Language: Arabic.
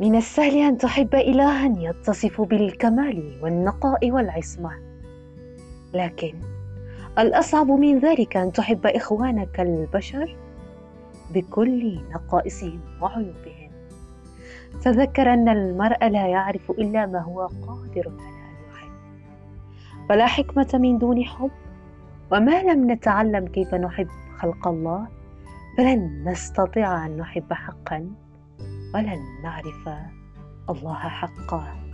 من السهل أن تحب إلها يتصف بالكمال والنقاء والعصمة. لكن الأصعب من ذلك أن تحب إخوانك البشر بكل نقائصهم وعيوبهم. تذكر أن المرء لا يعرف إلا ما هو قادر على ان يحب فلا حكمة من دون حب. وما لم نتعلم كيف نحب خلق الله فلن نستطيع أن نحب حقا. ولن نعرف الله حقا.